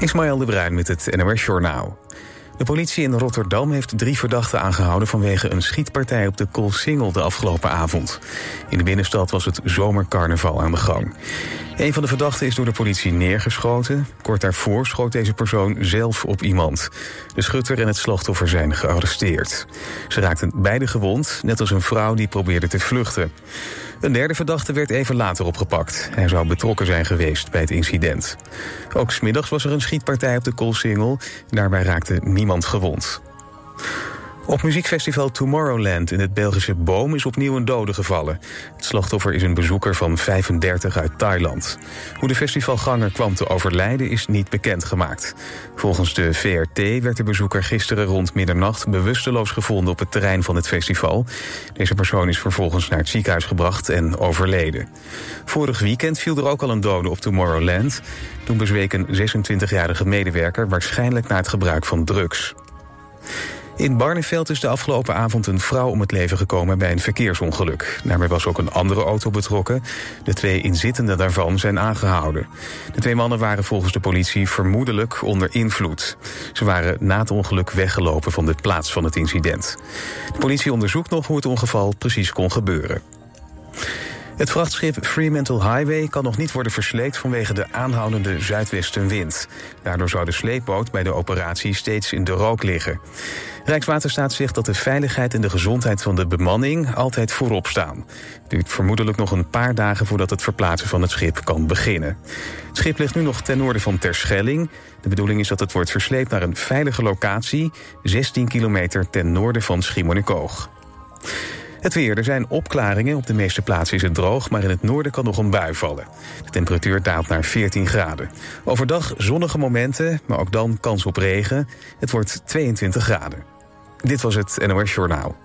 Ismaël de Bruin met het NOS Journaal. De politie in Rotterdam heeft drie verdachten aangehouden... vanwege een schietpartij op de Koolsingel de afgelopen avond. In de binnenstad was het zomercarnaval aan de gang. Een van de verdachten is door de politie neergeschoten. Kort daarvoor schoot deze persoon zelf op iemand. De schutter en het slachtoffer zijn gearresteerd. Ze raakten beide gewond, net als een vrouw die probeerde te vluchten. Een derde verdachte werd even later opgepakt. Hij zou betrokken zijn geweest bij het incident. Ook smiddags was er een schietpartij op de Koolsingel. Daarbij raakte niemand gewond. Op muziekfestival Tomorrowland in het Belgische Boom is opnieuw een dode gevallen. Het slachtoffer is een bezoeker van 35 uit Thailand. Hoe de festivalganger kwam te overlijden is niet bekendgemaakt. Volgens de VRT werd de bezoeker gisteren rond middernacht bewusteloos gevonden op het terrein van het festival. Deze persoon is vervolgens naar het ziekenhuis gebracht en overleden. Vorig weekend viel er ook al een dode op Tomorrowland. Toen bezweek een 26-jarige medewerker waarschijnlijk na het gebruik van drugs. In Barneveld is de afgelopen avond een vrouw om het leven gekomen bij een verkeersongeluk. Daarbij was ook een andere auto betrokken. De twee inzittenden daarvan zijn aangehouden. De twee mannen waren volgens de politie vermoedelijk onder invloed. Ze waren na het ongeluk weggelopen van de plaats van het incident. De politie onderzoekt nog hoe het ongeval precies kon gebeuren. Het vrachtschip Fremantle Highway kan nog niet worden versleept vanwege de aanhoudende zuidwestenwind. Daardoor zou de sleepboot bij de operatie steeds in de rook liggen. Rijkswaterstaat zegt dat de veiligheid en de gezondheid van de bemanning altijd voorop staan. Het duurt vermoedelijk nog een paar dagen voordat het verplaatsen van het schip kan beginnen. Het schip ligt nu nog ten noorden van Terschelling. De bedoeling is dat het wordt versleept naar een veilige locatie, 16 kilometer ten noorden van Schiermonnikoog. Het weer. Er zijn opklaringen. Op de meeste plaatsen is het droog, maar in het noorden kan nog een bui vallen. De temperatuur daalt naar 14 graden. Overdag zonnige momenten, maar ook dan kans op regen. Het wordt 22 graden. Dit was het NOS Journaal.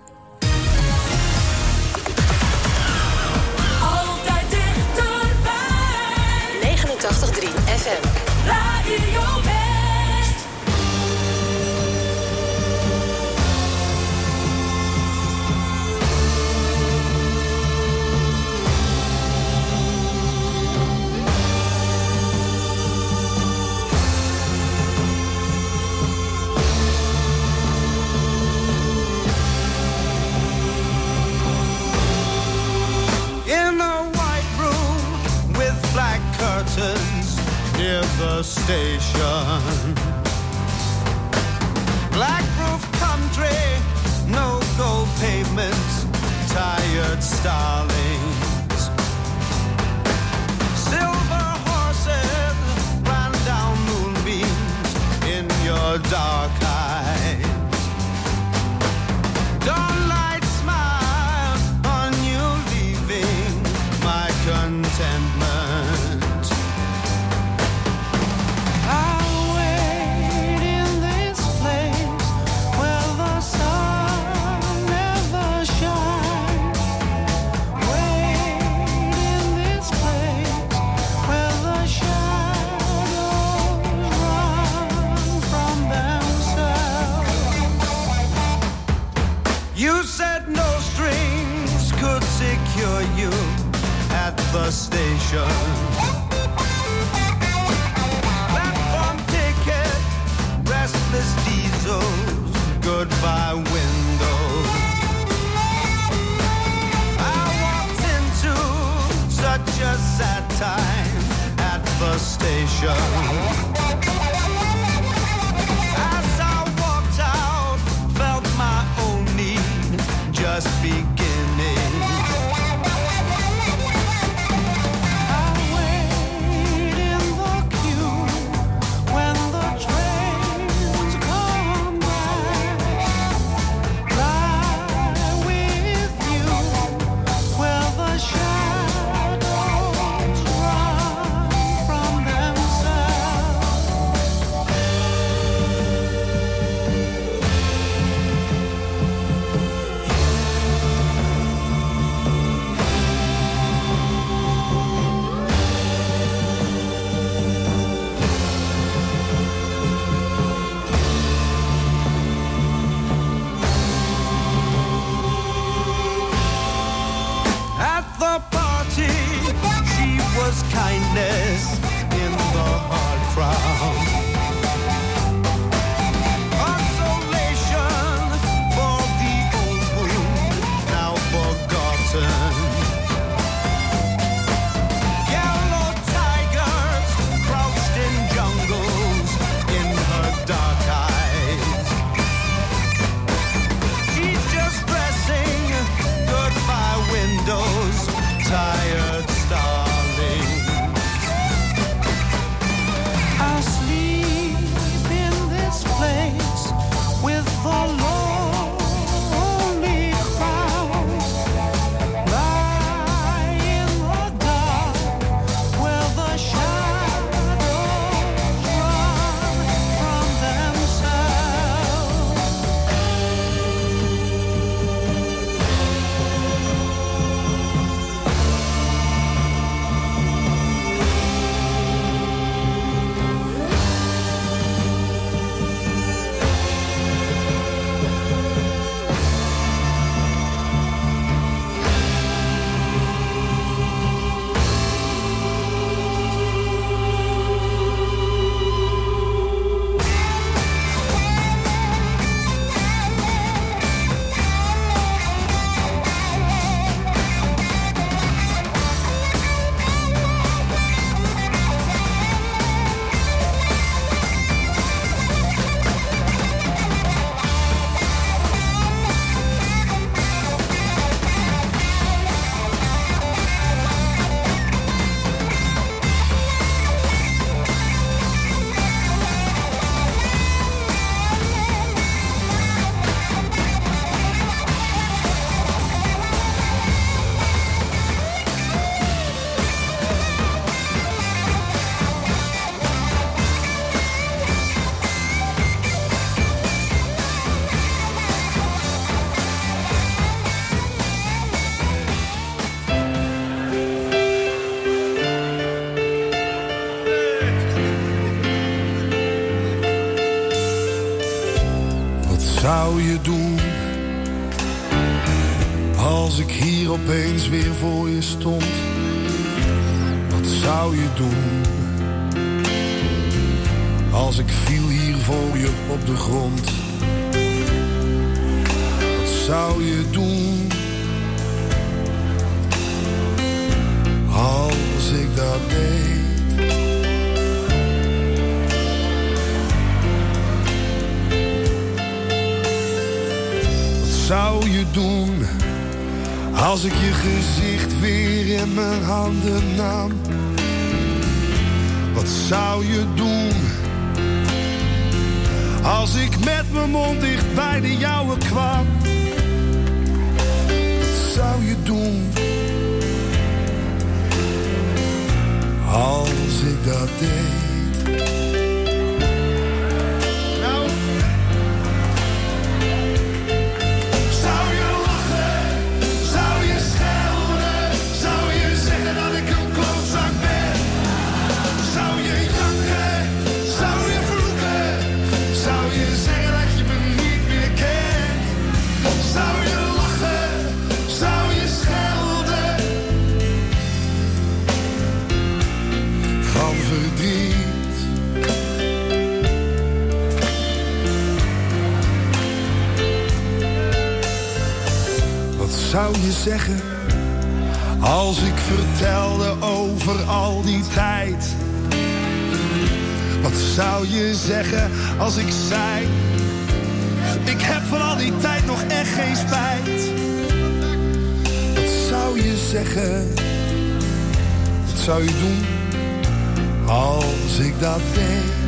Goodbye windows. I walked into such a sad time at the station. Als ik viel hier voor je op de grond? Wat zou je doen als ik dat deed? zou je doen als ik je gezicht weer in mijn handen nam? Wat zou je doen als ik met mijn mond dicht bij de jouwe kwam? Wat zou je doen als ik dat deed? Zou je zeggen als ik vertelde over al die tijd? Wat zou je zeggen als ik zei: Ik heb van al die tijd nog echt geen spijt? Wat zou je zeggen? Wat zou je doen als ik dat deed?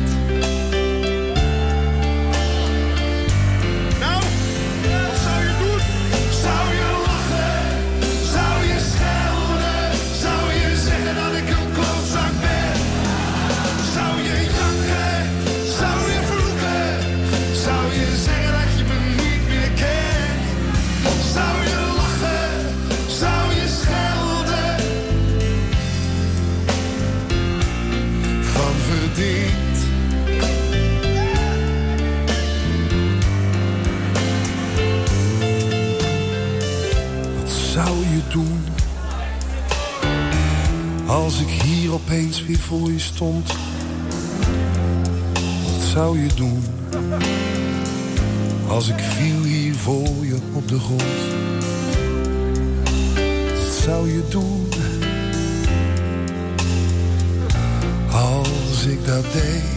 De zou je doen? Als ik dat deed.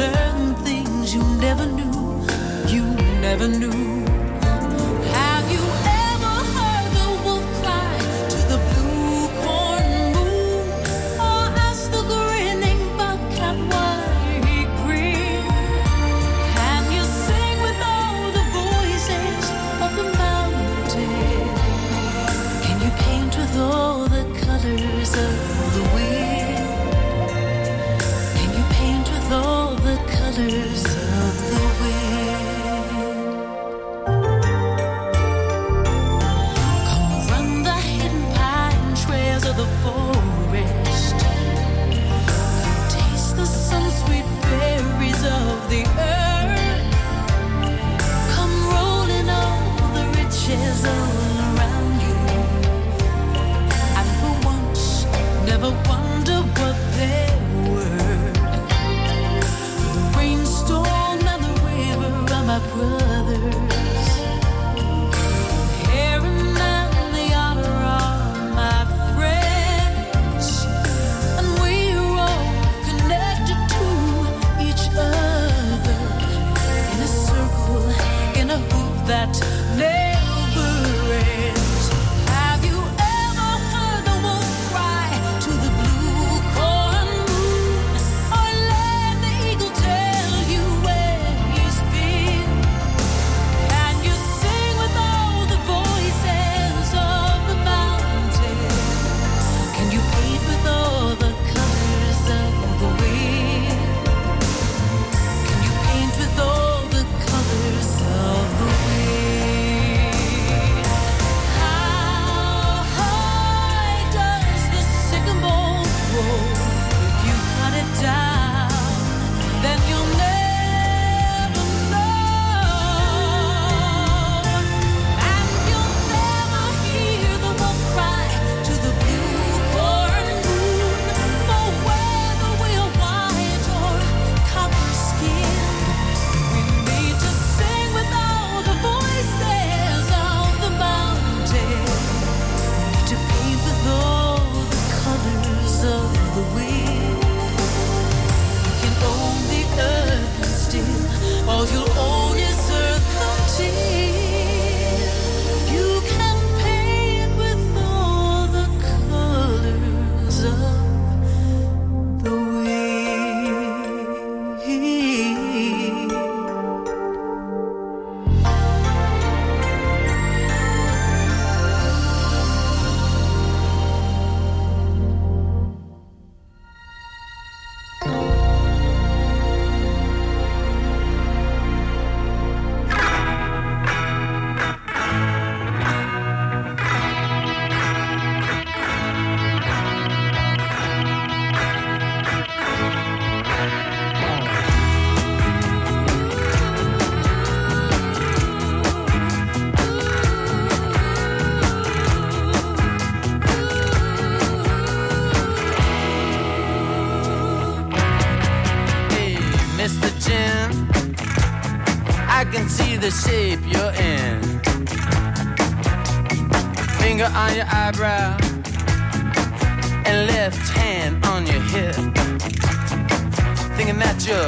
Oh,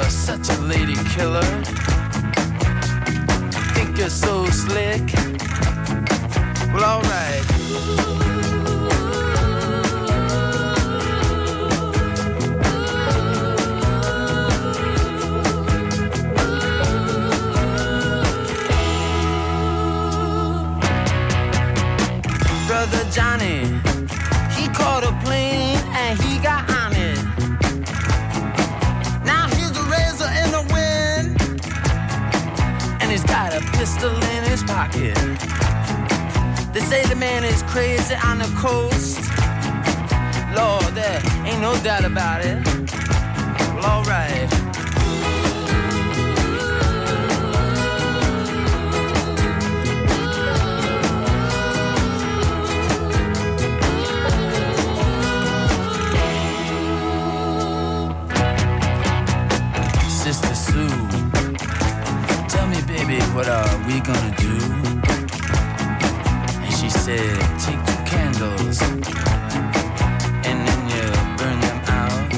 such a lady killer. Think you're so slick. Well, alright. Brother Johnny, he caught a plane pistol in his pocket. They say the man is crazy on the coast. Lord, there ain't no doubt about it. Well, alright. What are we gonna do? And she said, take two candles and then you burn them out.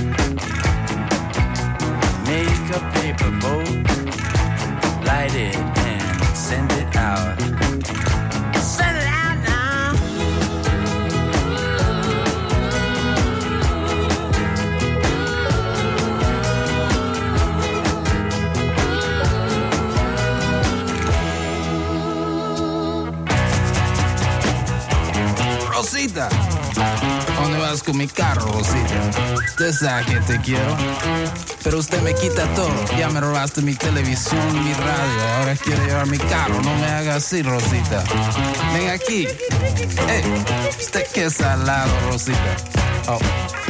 Make a paper boat, light it and send it out. Rosita, ¿a ¿dónde vas con mi carro, Rosita? Usted sabe que te quiero, pero usted me quita todo. Ya me robaste mi televisión, mi radio, ahora quiere llevar mi carro. No me haga así, Rosita. Ven aquí. Hey, usted qué salado, Rosita. Oh.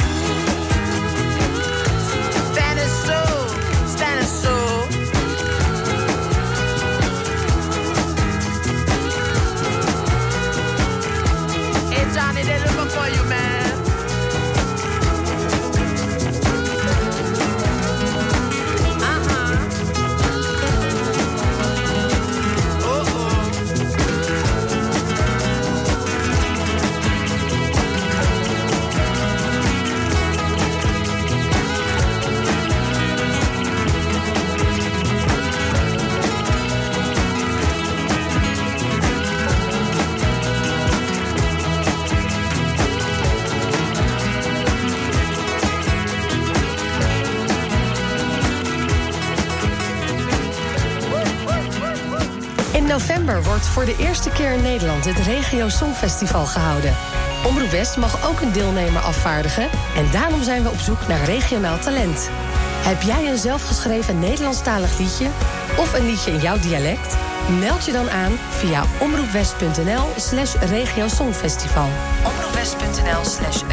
Wordt voor de eerste keer in Nederland het Regio Songfestival gehouden. Omroep West mag ook een deelnemer afvaardigen en daarom zijn we op zoek naar regionaal talent. Heb jij een zelfgeschreven Nederlandstalig liedje of een liedje in jouw dialect? Meld je dan aan via omroepwest.nl slash regiosongfestival. omroepwest.nl slash.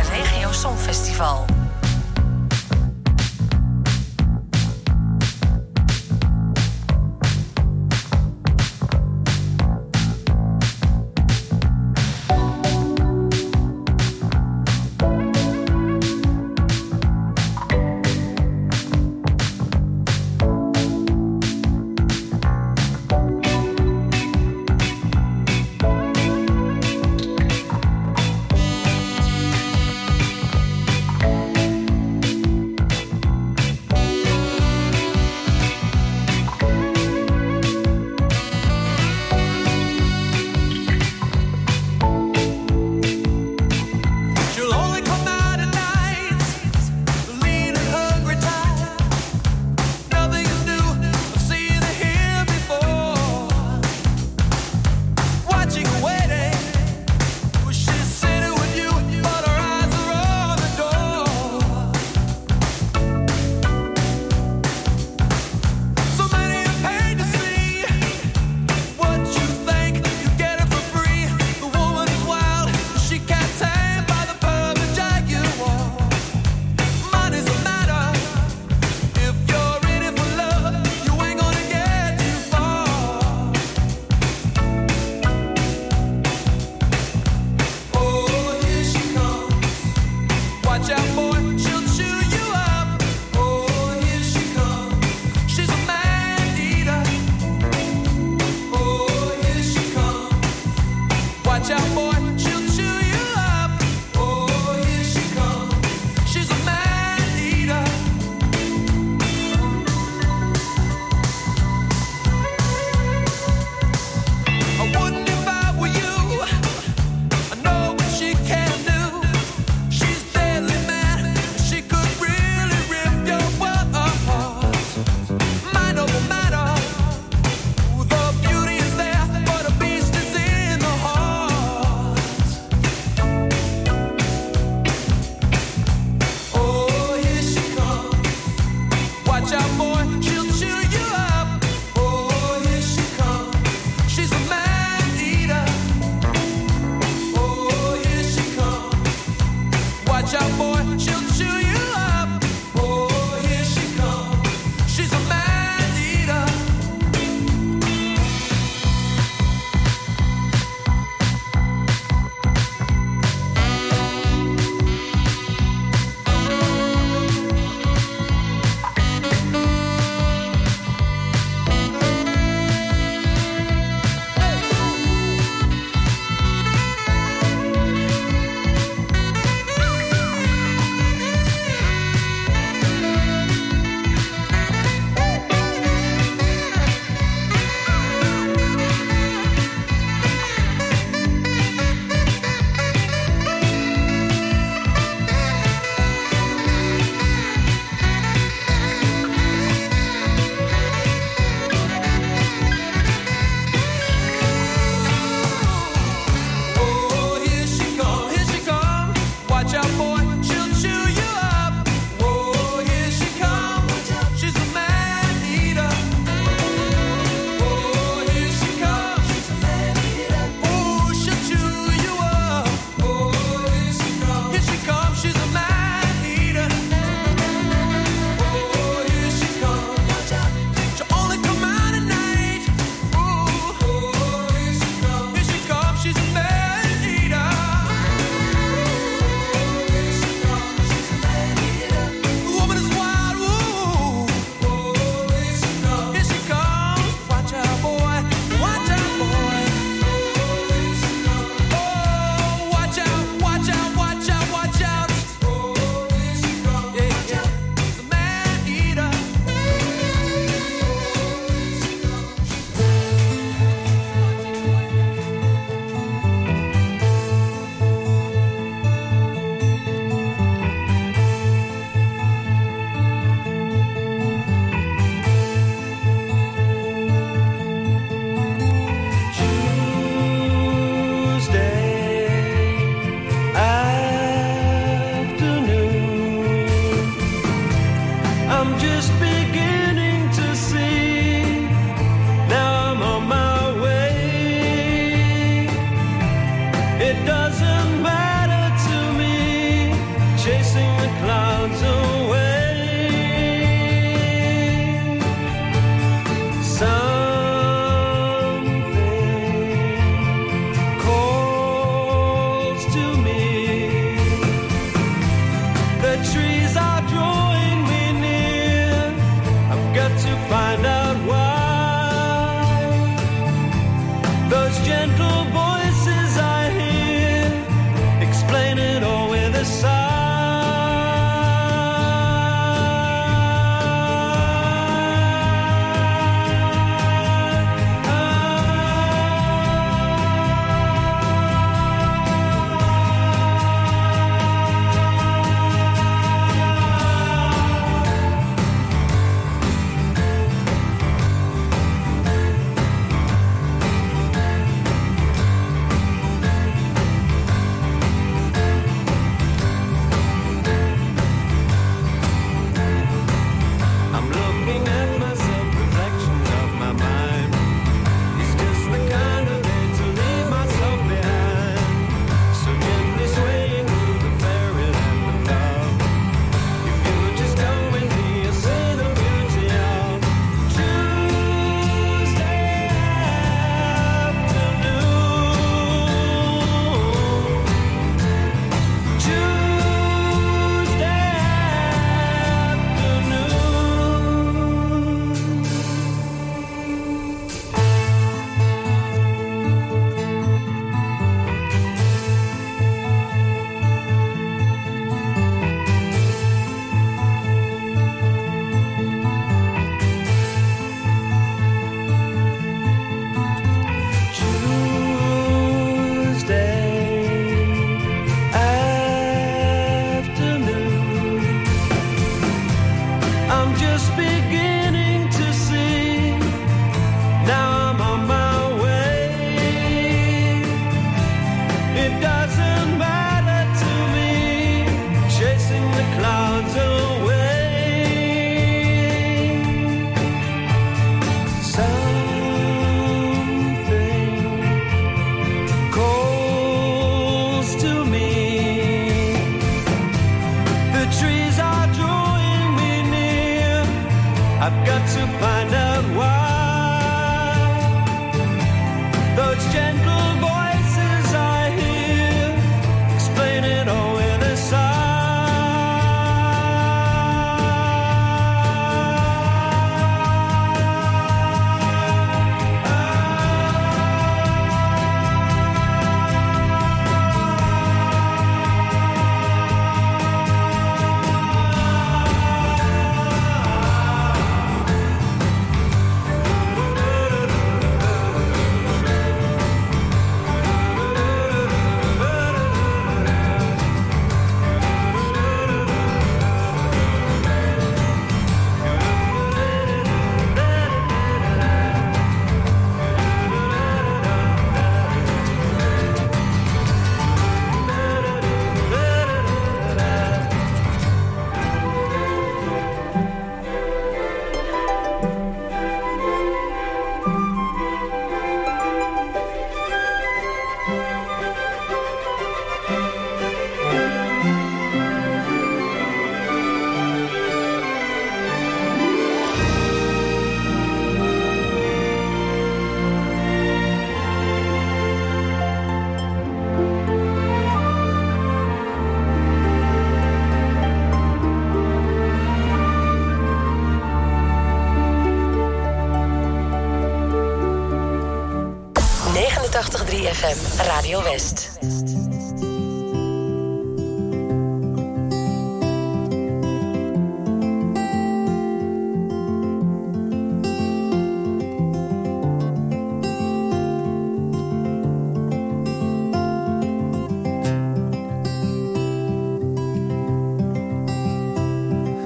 ZFM Radio West.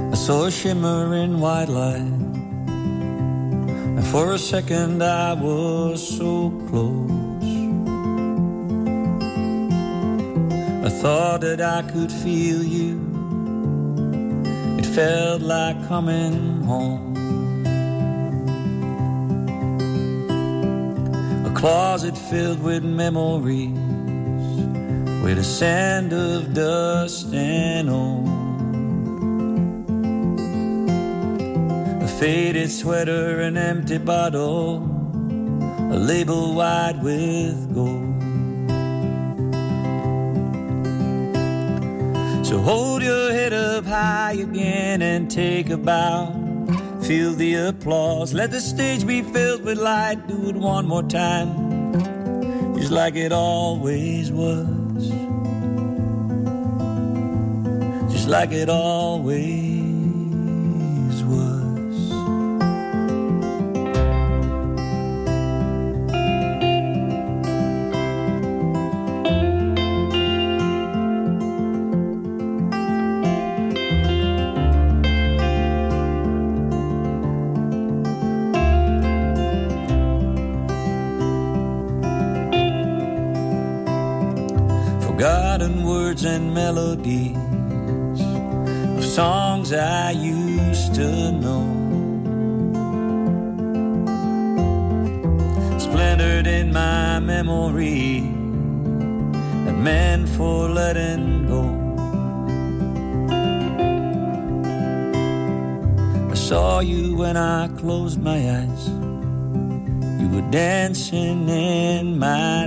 I saw a shimmer in white light, and for a second I was so close. thought that I could feel you. It felt like coming home. A closet filled with memories, with a sand of dust and old. A faded sweater, an empty bottle, a label wide with gold. So hold your head up high again and take a bow. Feel the applause. Let the stage be filled with light. Do it one more time, just like it always was. Just like it always melodies of songs I used to know. Splintered in my memory that meant for letting go. I saw you when I closed my eyes. You were dancing in my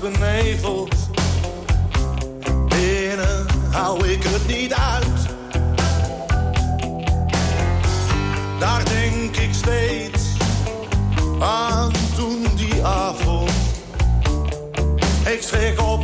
beneveld. Binnen hou ik het niet uit. Daar denk ik steeds aan toen die avond. Ik schrik op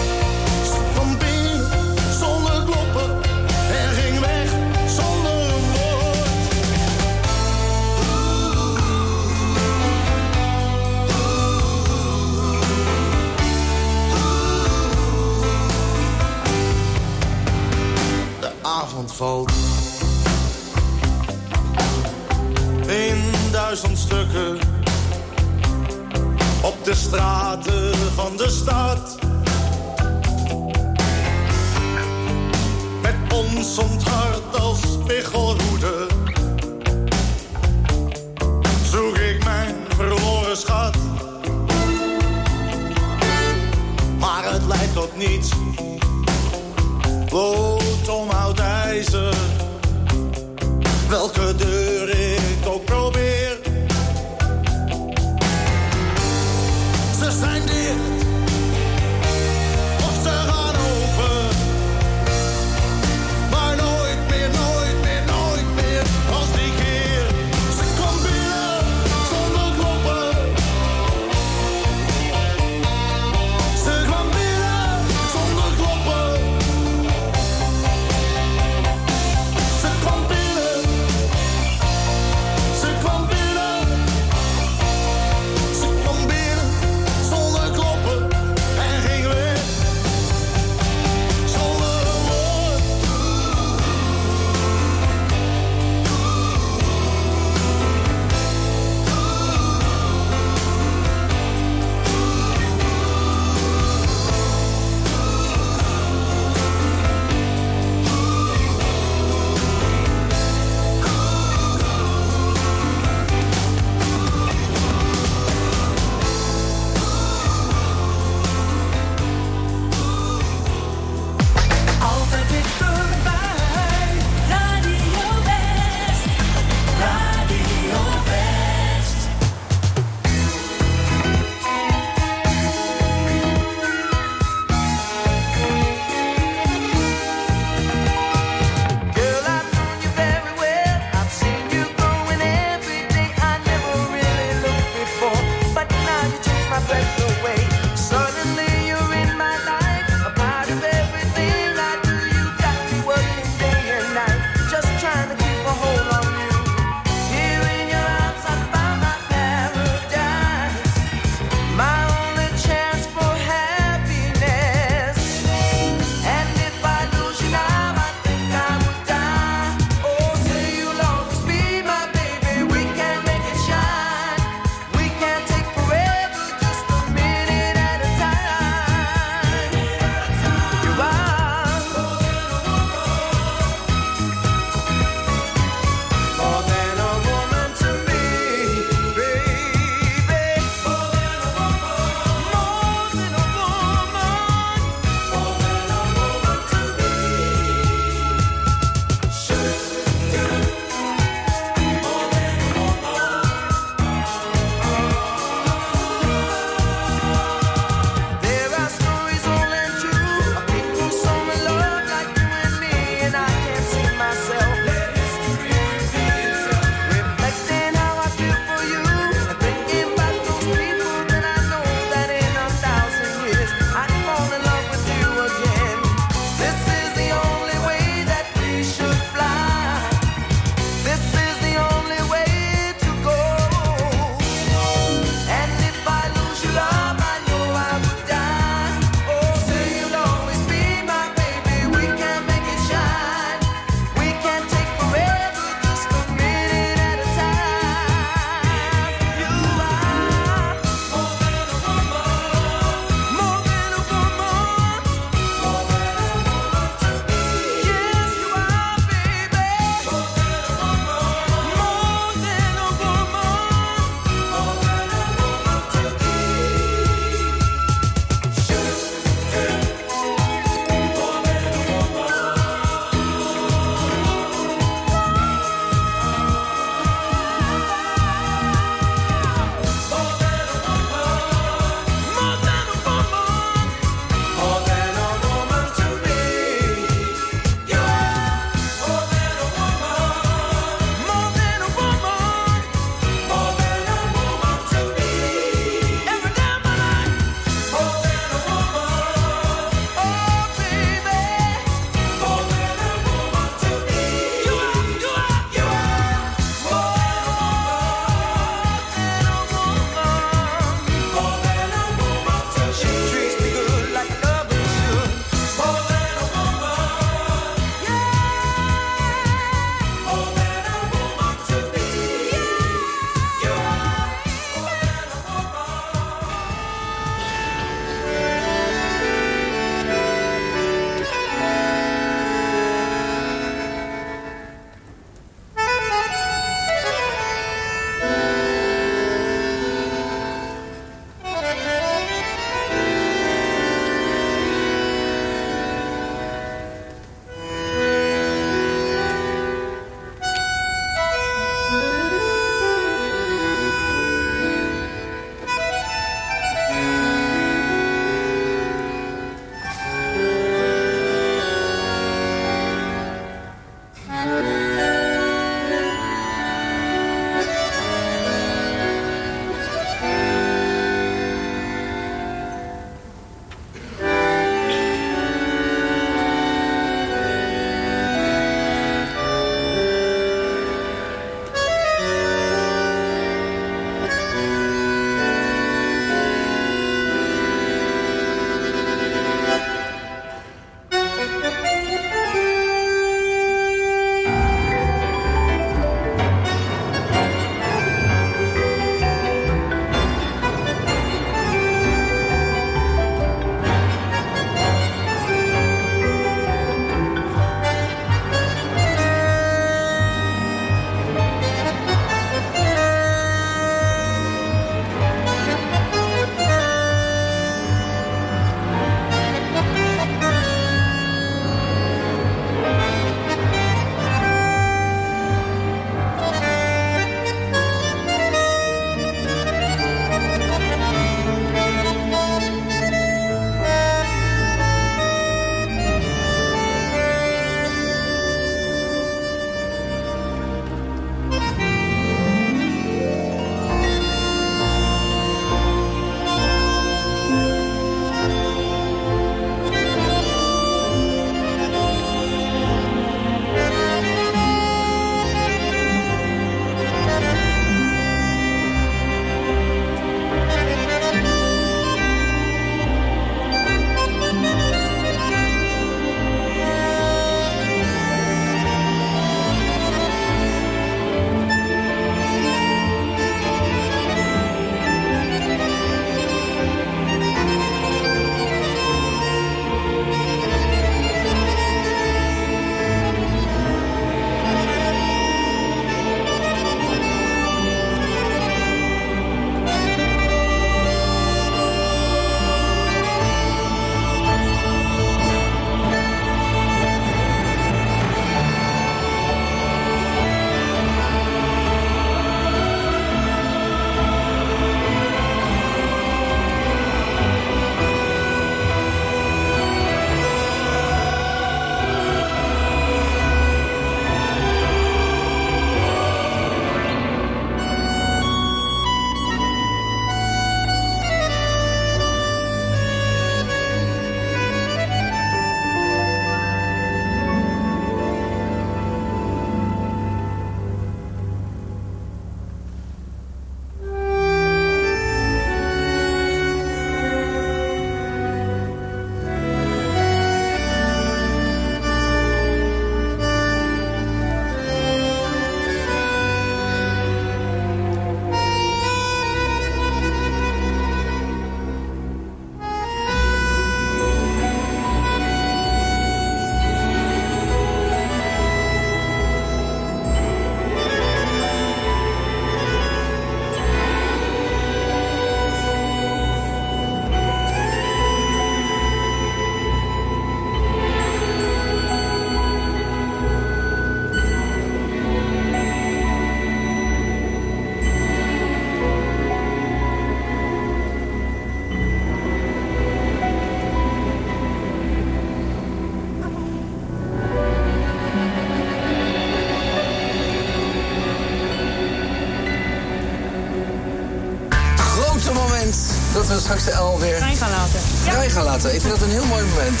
laten. vrij gaan laten. Ik vind dat een heel mooi moment.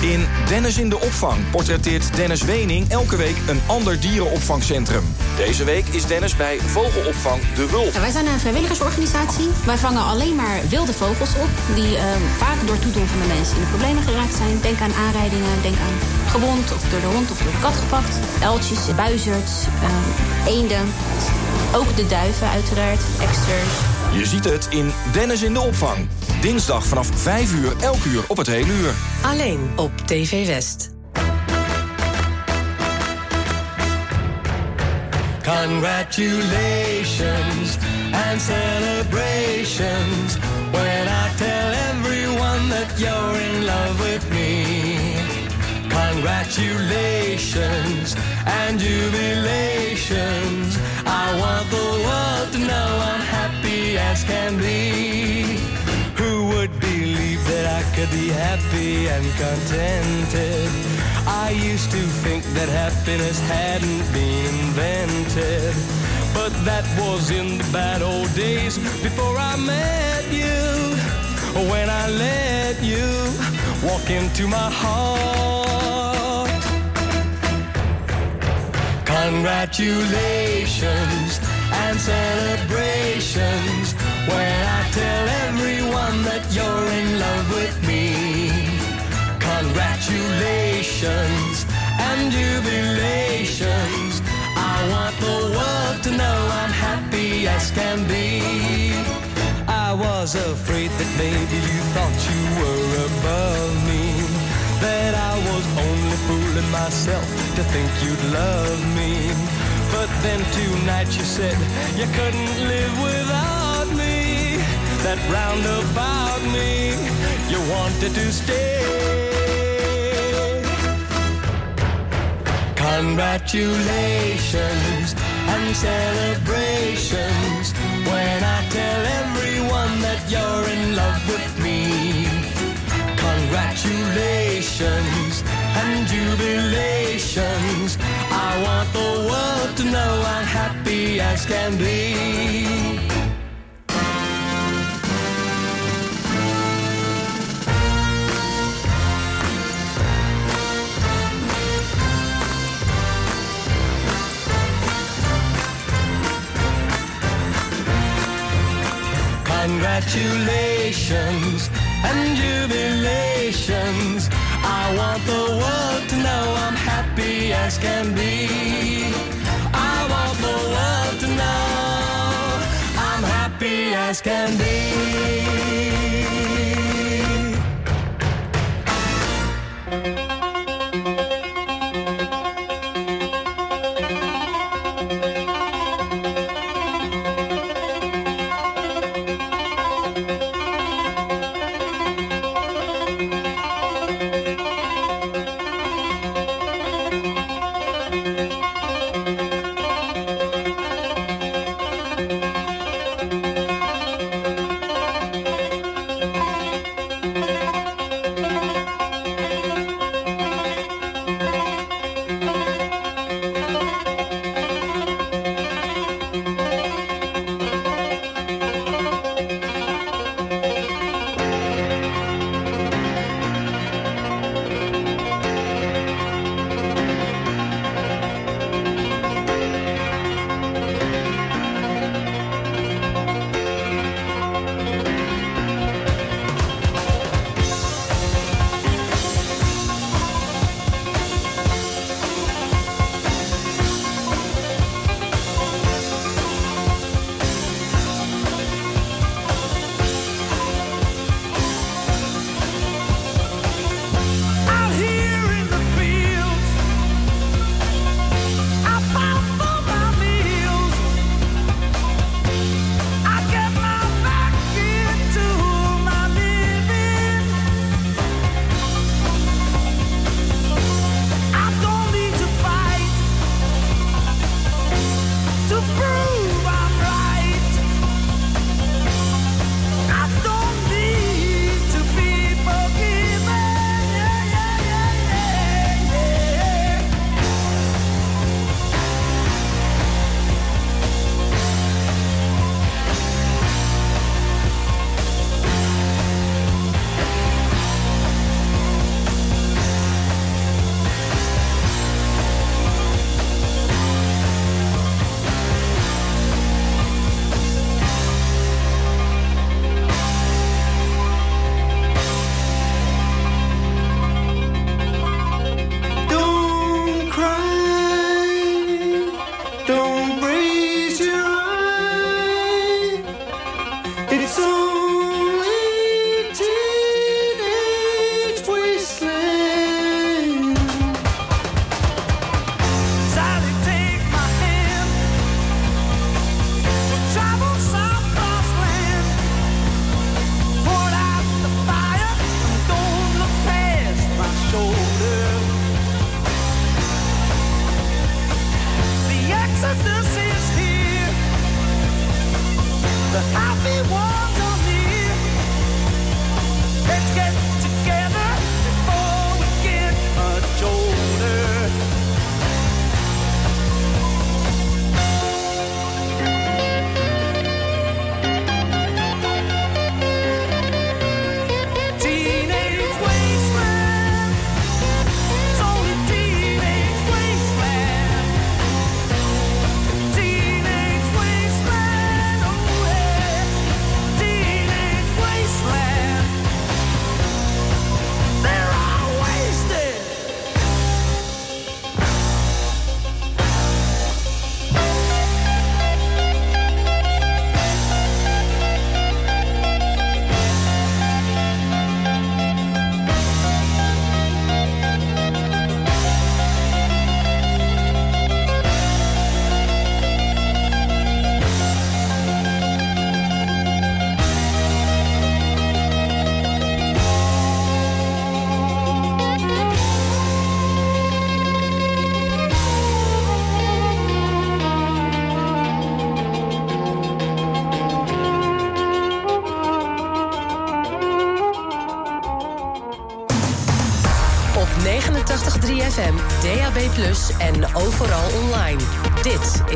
In Dennis in de opvang portretteert Dennis Wening elke week een ander dierenopvangcentrum. Deze week is Dennis bij vogelopvang De Wulp. Wij zijn een vrijwilligersorganisatie. Wij vangen alleen maar wilde vogels op... die ehm, vaak door toedoen van de mensen in de problemen geraakt zijn. Denk aan aanrijdingen, denk aan gewond of door de hond of door de kat gepakt. Eltjes, buizerds, ehm, eenden. Ook de duiven uiteraard, eksters. Je ziet het in Dennis in de opvang. Dinsdag vanaf 5 uur, elk uur op het hele uur. Alleen op TV West. Congratulations and celebrations when I tell everyone that you're in love with me. Congratulations and jubilations. I want the world to know I'm happy as can be. Who would believe that I could be happy and contented? I used to think that happiness hadn't been invented. But that was in the bad old days before I met you. When I let you walk into my heart. Congratulations and celebrations when I tell everyone that you're in love with me. Congratulations and jubilations. I want the world to know I'm happy as can be. I was afraid that maybe you thought you were above me. That I was only fooling myself to think you'd love me. But then tonight you said you couldn't live without me. That round about me, you wanted to stay. Congratulations and celebrations when I tell everyone that you're in love with me. Congratulations and jubilations. I want the world to know I'm happy as can be. Congratulations and jubilations. I want the world to know I'm happy as can be. I want the world to know I'm happy as can be.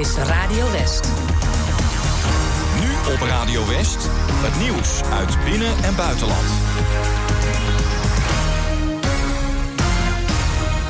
es radio.